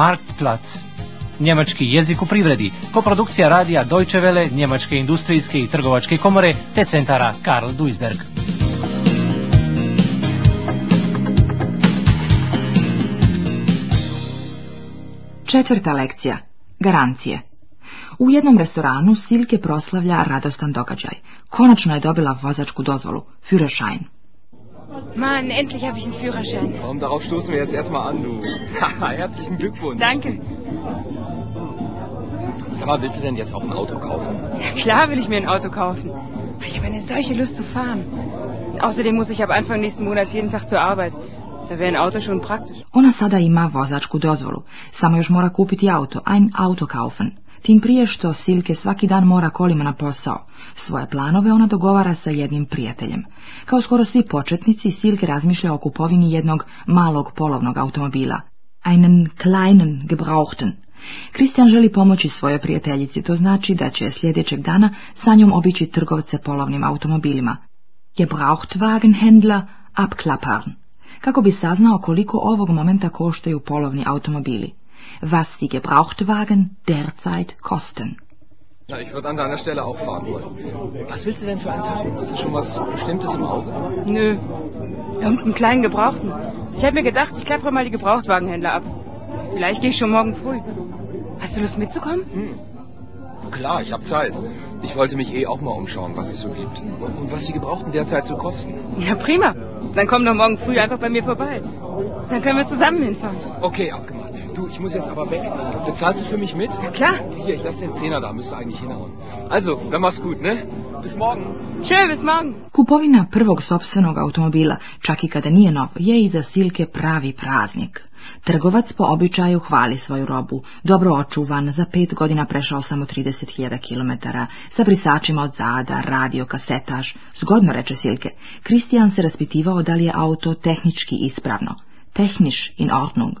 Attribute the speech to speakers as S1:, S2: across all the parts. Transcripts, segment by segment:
S1: Marktplatz. Njemački jezik u privredi, koprodukcija radija Deutsche Welle, Njemačke industrijske i trgovačke komore, te centara Karl Duisberg. Četvrta lekcija. Garancije. U jednom restoranu Silke proslavlja radostan događaj. Konačno je dobila vozačku dozvolu, Führerschein.
S2: Mann, endlich habe ich einen Führerschein.
S3: Warum darauf stoßen wir jetzt erstmal an, du? herzlichen Glückwunsch.
S2: Danke.
S3: Sag mal, willst du denn jetzt auch ein Auto kaufen?
S2: Ja, klar will ich mir ein Auto kaufen. Ich habe eine solche Lust zu fahren. außerdem muss ich ab Anfang nächsten Monats jeden Tag zur Arbeit. Da wäre ein Auto schon praktisch. Ona sada ima
S1: vozačku dozvolu. Samo još mora kupiti auto, ein Auto kaufen. tim prije što Silke svaki dan mora kolima na posao. Svoje planove ona dogovara sa jednim prijateljem. Kao skoro svi početnici, Silke razmišlja o kupovini jednog malog polovnog automobila. Einen kleinen gebrauchten. Kristjan želi pomoći svojoj prijateljici, to znači da će sljedećeg dana sa njom obići trgovce polovnim automobilima. Gebrauchtwagenhändler abklappern. Kako bi saznao koliko ovog momenta koštaju polovni automobili. was die Gebrauchtwagen derzeit kosten.
S3: Ja, ich würde an deiner Stelle auch fahren wollen. Was willst du denn für eins haben? Hast du schon was Bestimmtes im Auge?
S2: Nö. Ja, einen kleinen Gebrauchten. Ich habe mir gedacht, ich klappere mal die Gebrauchtwagenhändler ab. Vielleicht gehe ich schon morgen früh. Hast du Lust mitzukommen?
S3: Hm. Klar, ich habe Zeit. Ich wollte mich eh auch mal umschauen, was es so gibt. Und was die Gebrauchten derzeit so kosten.
S2: Ja, prima. Dann komm doch morgen früh einfach bei mir vorbei. Dann können wir zusammen hinfahren.
S3: Okay, abgemacht. du, ich muss jetzt aber weg. Bezahlst du für
S2: mich mit? Ja, klar. Hier, ich lasse den Zehner da, müsste eigentlich hinhauen.
S1: Also, dann mach's gut, ne? Bis morgen. Tschö, bis morgen. Kupovina prvog sobstvenog automobila, čak i kada nije nov, je iza Silke pravi praznik. Trgovac po običaju hvali svoju robu, dobro očuvan, za pet godina prešao samo 30.000 km, sa brisačima od zada, radio, kasetaž, zgodno reče Silke. Kristijan se raspitivao da li je auto tehnički ispravno. Technisch in Ordnung.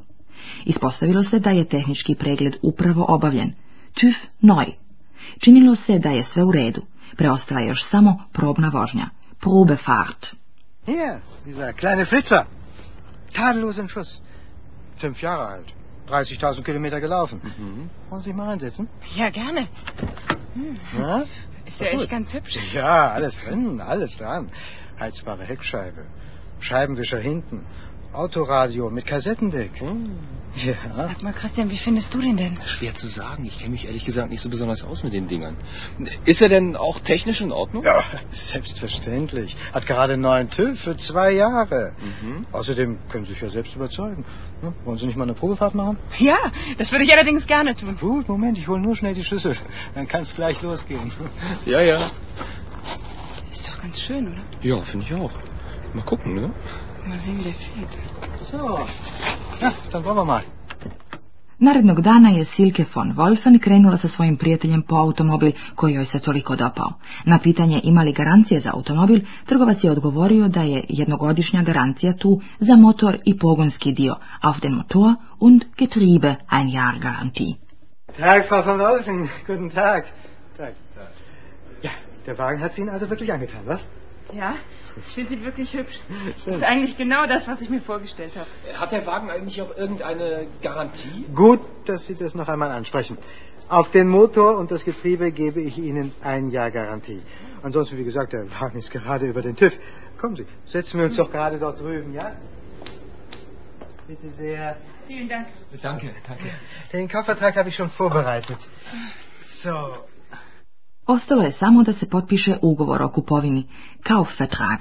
S1: Ispostavilo se da je tehnički pregled upravo obavljen. Tuf noj. Činilo se da je sve u redu. Preostala je još samo probna vožnja. Probe fart.
S4: Hier, dieser kleine Flitzer. Tadellosen Schuss. Fünf Jahre alt. 30.000 Kilometer gelaufen. Mhm. Wollen Sie sich mal einsetzen?
S2: Ja, gerne. Hm. Ja? Ist ja Gut. echt ganz hübsch.
S4: Ja, alles drin, alles dran. Heizbare Heckscheibe, Scheibenwischer hinten, Autoradio mit Kassettendeck. Hm. Ja.
S2: Sag mal, Christian, wie findest du den denn?
S3: Schwer zu sagen. Ich kenne mich ehrlich gesagt nicht so besonders aus mit den Dingern. Ist er denn auch technisch in Ordnung?
S4: Ja, selbstverständlich. Hat gerade einen neuen TÜV für zwei Jahre. Mhm. Außerdem können Sie sich ja selbst überzeugen. Wollen Sie nicht mal eine Probefahrt machen?
S2: Ja, das würde ich allerdings gerne tun.
S4: Gut, Moment, ich hole nur schnell die Schlüssel. Dann kann es gleich losgehen.
S3: Ja, ja.
S2: Ist doch ganz schön, oder?
S3: Ja, finde ich auch. Mal gucken, ne?
S2: Ma zimlje
S4: So. tam
S1: Narednog dana je Silke von Wolfen krenula sa svojim prijateljem po automobil koji joj se toliko dopao. Na pitanje imali garancije za automobil, trgovac je odgovorio da je jednogodišnja garancija tu za motor i pogonski dio, auf den Motor und Getriebe ein Jahr Garantie.
S4: Tag, Frau von Wolfen, guten Tag. Tag, Tag. Ja, der Wagen hat Sie Ihnen also wirklich angetan,
S2: was? Ja, ich finde sie wirklich hübsch. Das ist eigentlich genau das, was ich mir vorgestellt habe.
S3: Hat der Wagen eigentlich auch irgendeine Garantie?
S4: Gut, dass Sie das noch einmal ansprechen. Auf den Motor und das Getriebe gebe ich Ihnen ein Jahr Garantie. Ansonsten, wie gesagt, der Wagen ist gerade über den TÜV. Kommen Sie, setzen wir uns doch gerade dort drüben, ja? Bitte sehr.
S2: Vielen Dank.
S3: Danke, danke.
S4: Den Kaufvertrag habe ich schon vorbereitet. So,
S1: Ostalo je samo da se potpiše ugovor o kupovini, kao fetrag.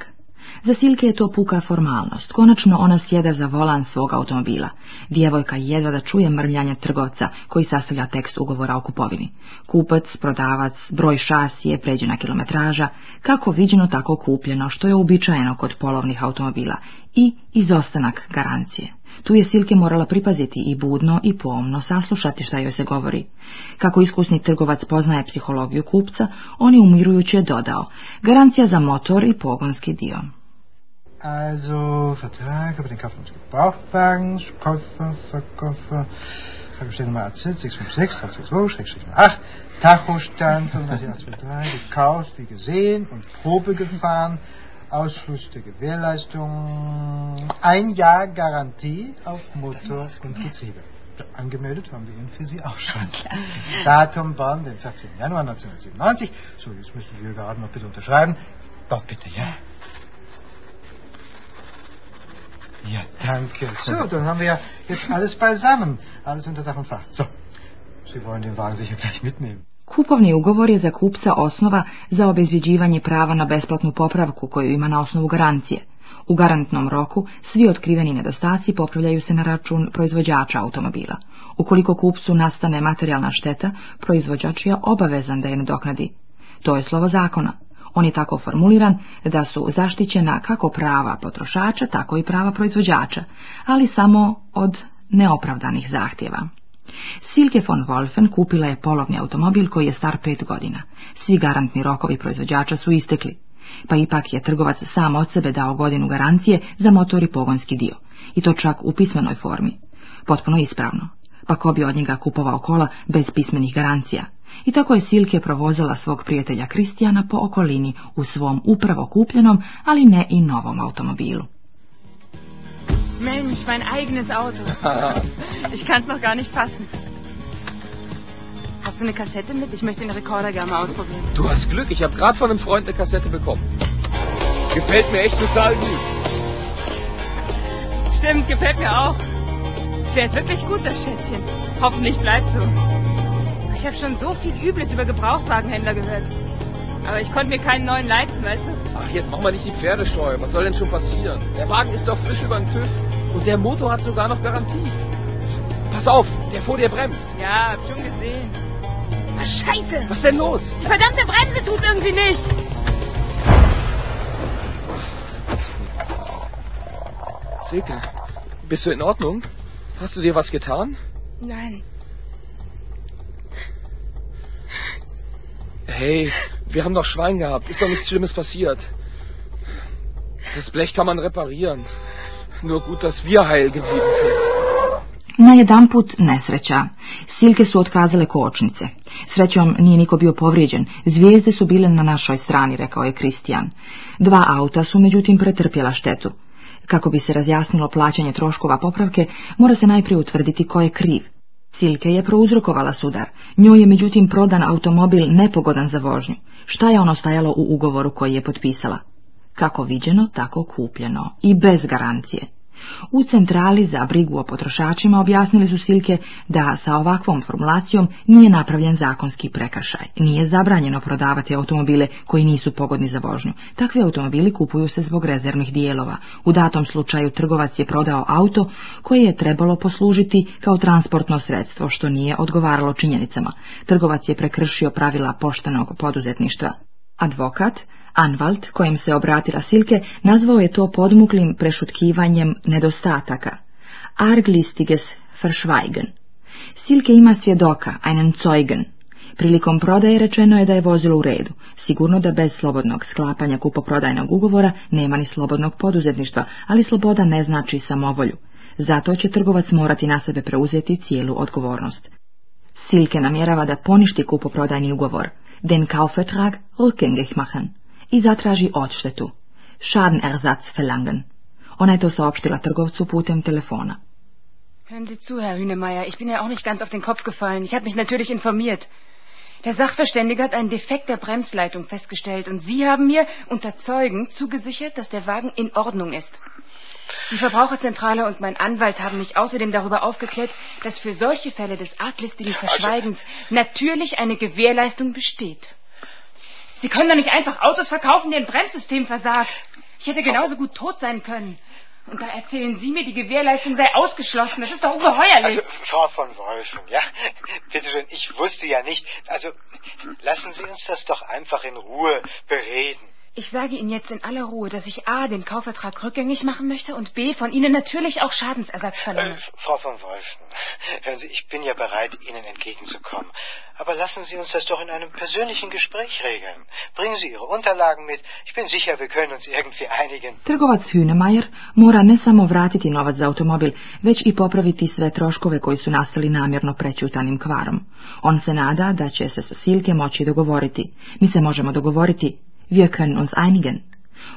S1: Za Silke je to puka formalnost. Konačno ona sjeda za volan svog automobila. Djevojka jedva da čuje mrmljanje trgovca koji sastavlja tekst ugovora o kupovini. Kupac, prodavac, broj šasije, pređena kilometraža, kako viđeno tako kupljeno, što je uobičajeno kod polovnih automobila i izostanak garancije. Tu je Silke morala pripaziti i budno i pomno saslušati šta joj se govori. Kako iskusni trgovac poznaje psihologiju kupca, on je umirujući je dodao. Garancija za motor i pogonski dio.
S4: Also, Vertrag über den Kauf eines Gebrauchtwagens, Käufer, Verkäufer, Verkäufer, AZ 656, 662, 8, Tachostand 583, gekauft, wie gesehen und Probe gefahren, Ausschluss der Gewährleistung, ein Jahr Garantie auf Motor und Getriebe. Angemeldet haben wir ihn für Sie auch schon. Datum waren den 14. Januar 1997. So, jetzt müssen wir gerade noch bitte unterschreiben. Doch, bitte, ja. Ja, danke. So, dann haben wir ja jetzt alles beisammen. Alles unter Dach und Fach. So, Sie wollen den Wagen sicher gleich mitnehmen.
S1: Kupovni ugovor je za kupca osnova za obezbjeđivanje prava na besplatnu popravku koju ima na osnovu garancije. U garantnom roku svi otkriveni nedostaci popravljaju se na račun proizvođača automobila. Ukoliko kupcu nastane materijalna šteta, proizvođač je obavezan da je nadoknadi. To je slovo zakona. On je tako formuliran da su zaštićena kako prava potrošača, tako i prava proizvođača, ali samo od neopravdanih zahtjeva. Silke von Wolfen kupila je polovni automobil koji je star pet godina. Svi garantni rokovi proizvođača su istekli. Pa ipak je trgovac sam od sebe dao godinu garancije za motor i pogonski dio. I to čak u pismenoj formi. Potpuno ispravno. Pa ko bi od njega kupovao kola bez pismenih garancija? I tako je Silke provozala svog prijatelja Kristijana po okolini u svom upravo kupljenom, ali ne i novom automobilu.
S2: Mensch, mein eigenes Auto. ich kann es noch gar nicht fassen. Hast du eine Kassette mit? Ich möchte den Rekorder gerne mal ausprobieren.
S3: Du hast Glück, ich habe gerade von einem Freund eine Kassette bekommen. Gefällt mir echt total gut.
S2: Stimmt, gefällt mir auch. Fährt wirklich gut, das Schätzchen. Hoffentlich bleibt so. Ich habe schon so viel Übles über Gebrauchtwagenhändler gehört. Aber ich konnte mir keinen neuen leisten, weißt du?
S3: Ach, jetzt mach mal nicht die Pferde scheu. Was soll denn schon passieren? Der Wagen ist doch frisch über den TÜV. Und der Motor hat sogar noch Garantie. Pass auf, der vor dir bremst.
S2: Ja, hab schon gesehen. Ah, scheiße!
S3: Was denn los?
S2: Die verdammte Bremse tut irgendwie nicht.
S3: Silke, bist du in Ordnung? Hast du dir was getan?
S2: Nein.
S3: Hey, Wir haben doch Schwein gehabt. Ist doch nichts Schlimmes passiert. Das Blech kann man
S1: reparieren. Nur gut, dass wir heil geblieben Na jedan put nesreća. Silke su otkazale kočnice. Srećom nije niko bio povrijeđen. Zvijezde su bile na našoj strani, rekao je Kristijan. Dva auta su međutim pretrpjela štetu. Kako bi se razjasnilo plaćanje troškova popravke, mora se najprije utvrditi ko je kriv. Silke je prouzrokovala sudar. Njoj je međutim prodan automobil nepogodan za vožnju šta je ono stajalo u ugovoru koji je potpisala. Kako viđeno, tako kupljeno i bez garancije. U centrali za brigu o potrošačima objasnili su Silke da sa ovakvom formulacijom nije napravljen zakonski prekršaj. Nije zabranjeno prodavati automobile koji nisu pogodni za vožnju. Takvi automobili kupuju se zbog rezervnih dijelova. U datom slučaju trgovac je prodao auto koje je trebalo poslužiti kao transportno sredstvo što nije odgovaralo činjenicama. Trgovac je prekršio pravila poštenog poduzetništva. Advokat Anwald, kojem se obratila Silke, nazvao je to podmuklim prešutkivanjem nedostataka. Arglistiges verschweigen. Silke ima svjedoka, einen Zeugen. Prilikom prodaje rečeno je da je vozilo u redu, sigurno da bez slobodnog sklapanja kupoprodajnog ugovora nema ni slobodnog poduzetništva, ali sloboda ne znači samovolju. Zato će trgovac morati na sebe preuzeti cijelu odgovornost. Silke namjerava da poništi kupoprodajni ugovor, den Kaufvertrag rückgängig machen. i zatraži odštetu, schaden ersatz verlangen.
S2: Ona je to saopštila trgovcu putem telefona. Hören Sie zu, Herr Hünemeyer, ich bin ja auch nicht ganz auf den Kopf gefallen. Ich habe mich natürlich informiert. Der Sachverständige hat einen Defekt der Bremsleitung festgestellt und Sie haben mir unter Zeugen zugesichert, dass der Wagen in Ordnung ist. Die Verbraucherzentrale und mein Anwalt haben mich außerdem darüber aufgeklärt, dass für solche Fälle des arglistigen also, Verschweigens natürlich eine Gewährleistung besteht. Sie können doch nicht einfach Autos verkaufen, deren Bremssystem versagt. Ich hätte genauso gut tot sein können. Und da erzählen Sie mir, die Gewährleistung sei ausgeschlossen. Das ist doch ungeheuerlich. Also,
S5: Frau von Wolfen, ja, bitte schön, ich wusste ja nicht. Also, lassen Sie uns das doch einfach in Ruhe bereden.
S2: Ich sage Ihnen jetzt in aller Ruhe, dass ich A, den Kaufvertrag rückgängig machen möchte und B, von Ihnen natürlich auch Schadensersatz verlange.
S5: Äh, Frau von Wolfen, hören Sie, ich bin ja bereit, Ihnen entgegenzukommen. Aber lassen Sie uns das doch in einem persönlichen Gespräch regeln. Bringen Sie Ihre Unterlagen mit. Ich bin sicher, wir können uns irgendwie einigen.
S1: Trgovac Hünemeyer mora ne samo vratiti novac za automobil, već i popraviti sve troškove koji su nastali namjerno prećutanim kvarom. On se nada da će se sa Silke moći dogovoriti. Mi se možemo dogovoriti, Wir können uns einigen.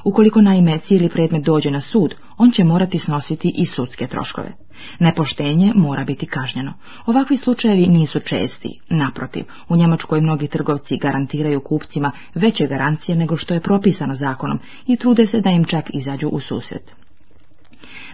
S1: Ukoliko naime cijeli predmet dođe na sud, on će morati snositi i sudske troškove. Nepoštenje mora biti kažnjeno. Ovakvi slučajevi nisu česti. Naprotiv, u Njemačkoj mnogi trgovci garantiraju kupcima veće garancije nego što je propisano zakonom i trude se da im čak izađu u susret.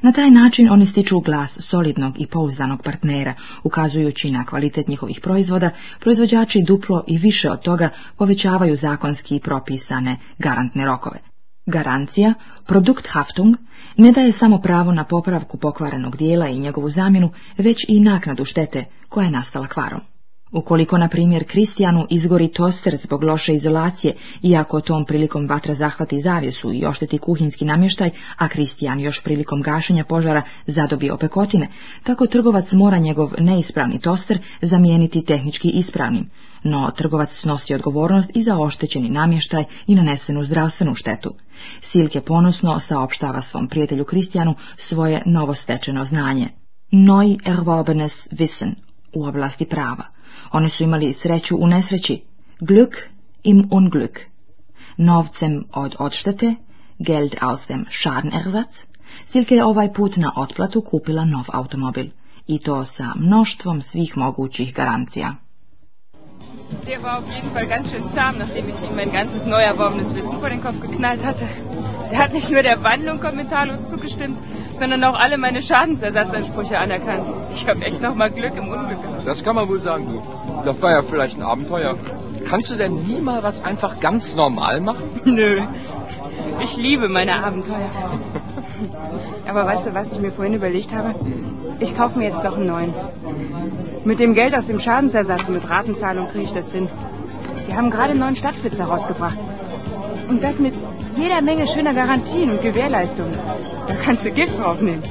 S1: Na taj način oni stiču glas solidnog i pouzdanog partnera, ukazujući na kvalitet njihovih proizvoda, proizvođači duplo i više od toga povećavaju zakonski i propisane garantne rokove. Garancija, produkt Haftung, ne daje samo pravo na popravku pokvarenog dijela i njegovu zamjenu, već i naknadu štete koja je nastala kvarom. Ukoliko, na primjer, Kristijanu izgori toster zbog loše izolacije, iako tom prilikom vatra zahvati zavjesu i ošteti kuhinski namještaj, a Kristijan još prilikom gašenja požara zadobi opekotine, tako trgovac mora njegov neispravni toster zamijeniti tehnički ispravnim, no trgovac snosi odgovornost i za oštećeni namještaj i nanesenu zdravstvenu štetu. Silke ponosno saopštava svom prijatelju Kristijanu svoje novostečeno znanje. noj erworbenes Wissen u oblasti prava. Oni su imali sreću u nesreći. Glück im Unglück. Novcem od odštete, Geld aus dem Schadenersatz, Silke je ovaj put na otplatu kupila nov automobil. I to sa mnoštvom svih mogućih garancija.
S2: Der war auf jeden Fall ganz schön zahm, nachdem ich ihm mein ganzes neu erworbenes Wissen vor den Kopf geknallt hatte. Er hat nicht nur der Wandlung kommentarlos zugestimmt, sondern auch alle meine Schadensersatzansprüche anerkannt. Ich habe echt nochmal Glück im Unglück
S3: Das kann man wohl sagen, du. Das war ja vielleicht ein Abenteuer. Kannst du denn nie mal was einfach ganz normal machen?
S2: Nö. Ich liebe meine Abenteuer. Aber weißt du, was ich mir vorhin überlegt habe? Ich kaufe mir jetzt doch einen neuen. Mit dem Geld aus dem Schadensersatz mit Ratenzahlung kriege ich das hin. Die haben gerade einen neuen Stadtflitzer rausgebracht. Und das mit jeder Menge schöner Garantien und Gewährleistungen. Da kannst du Gift draufnehmen.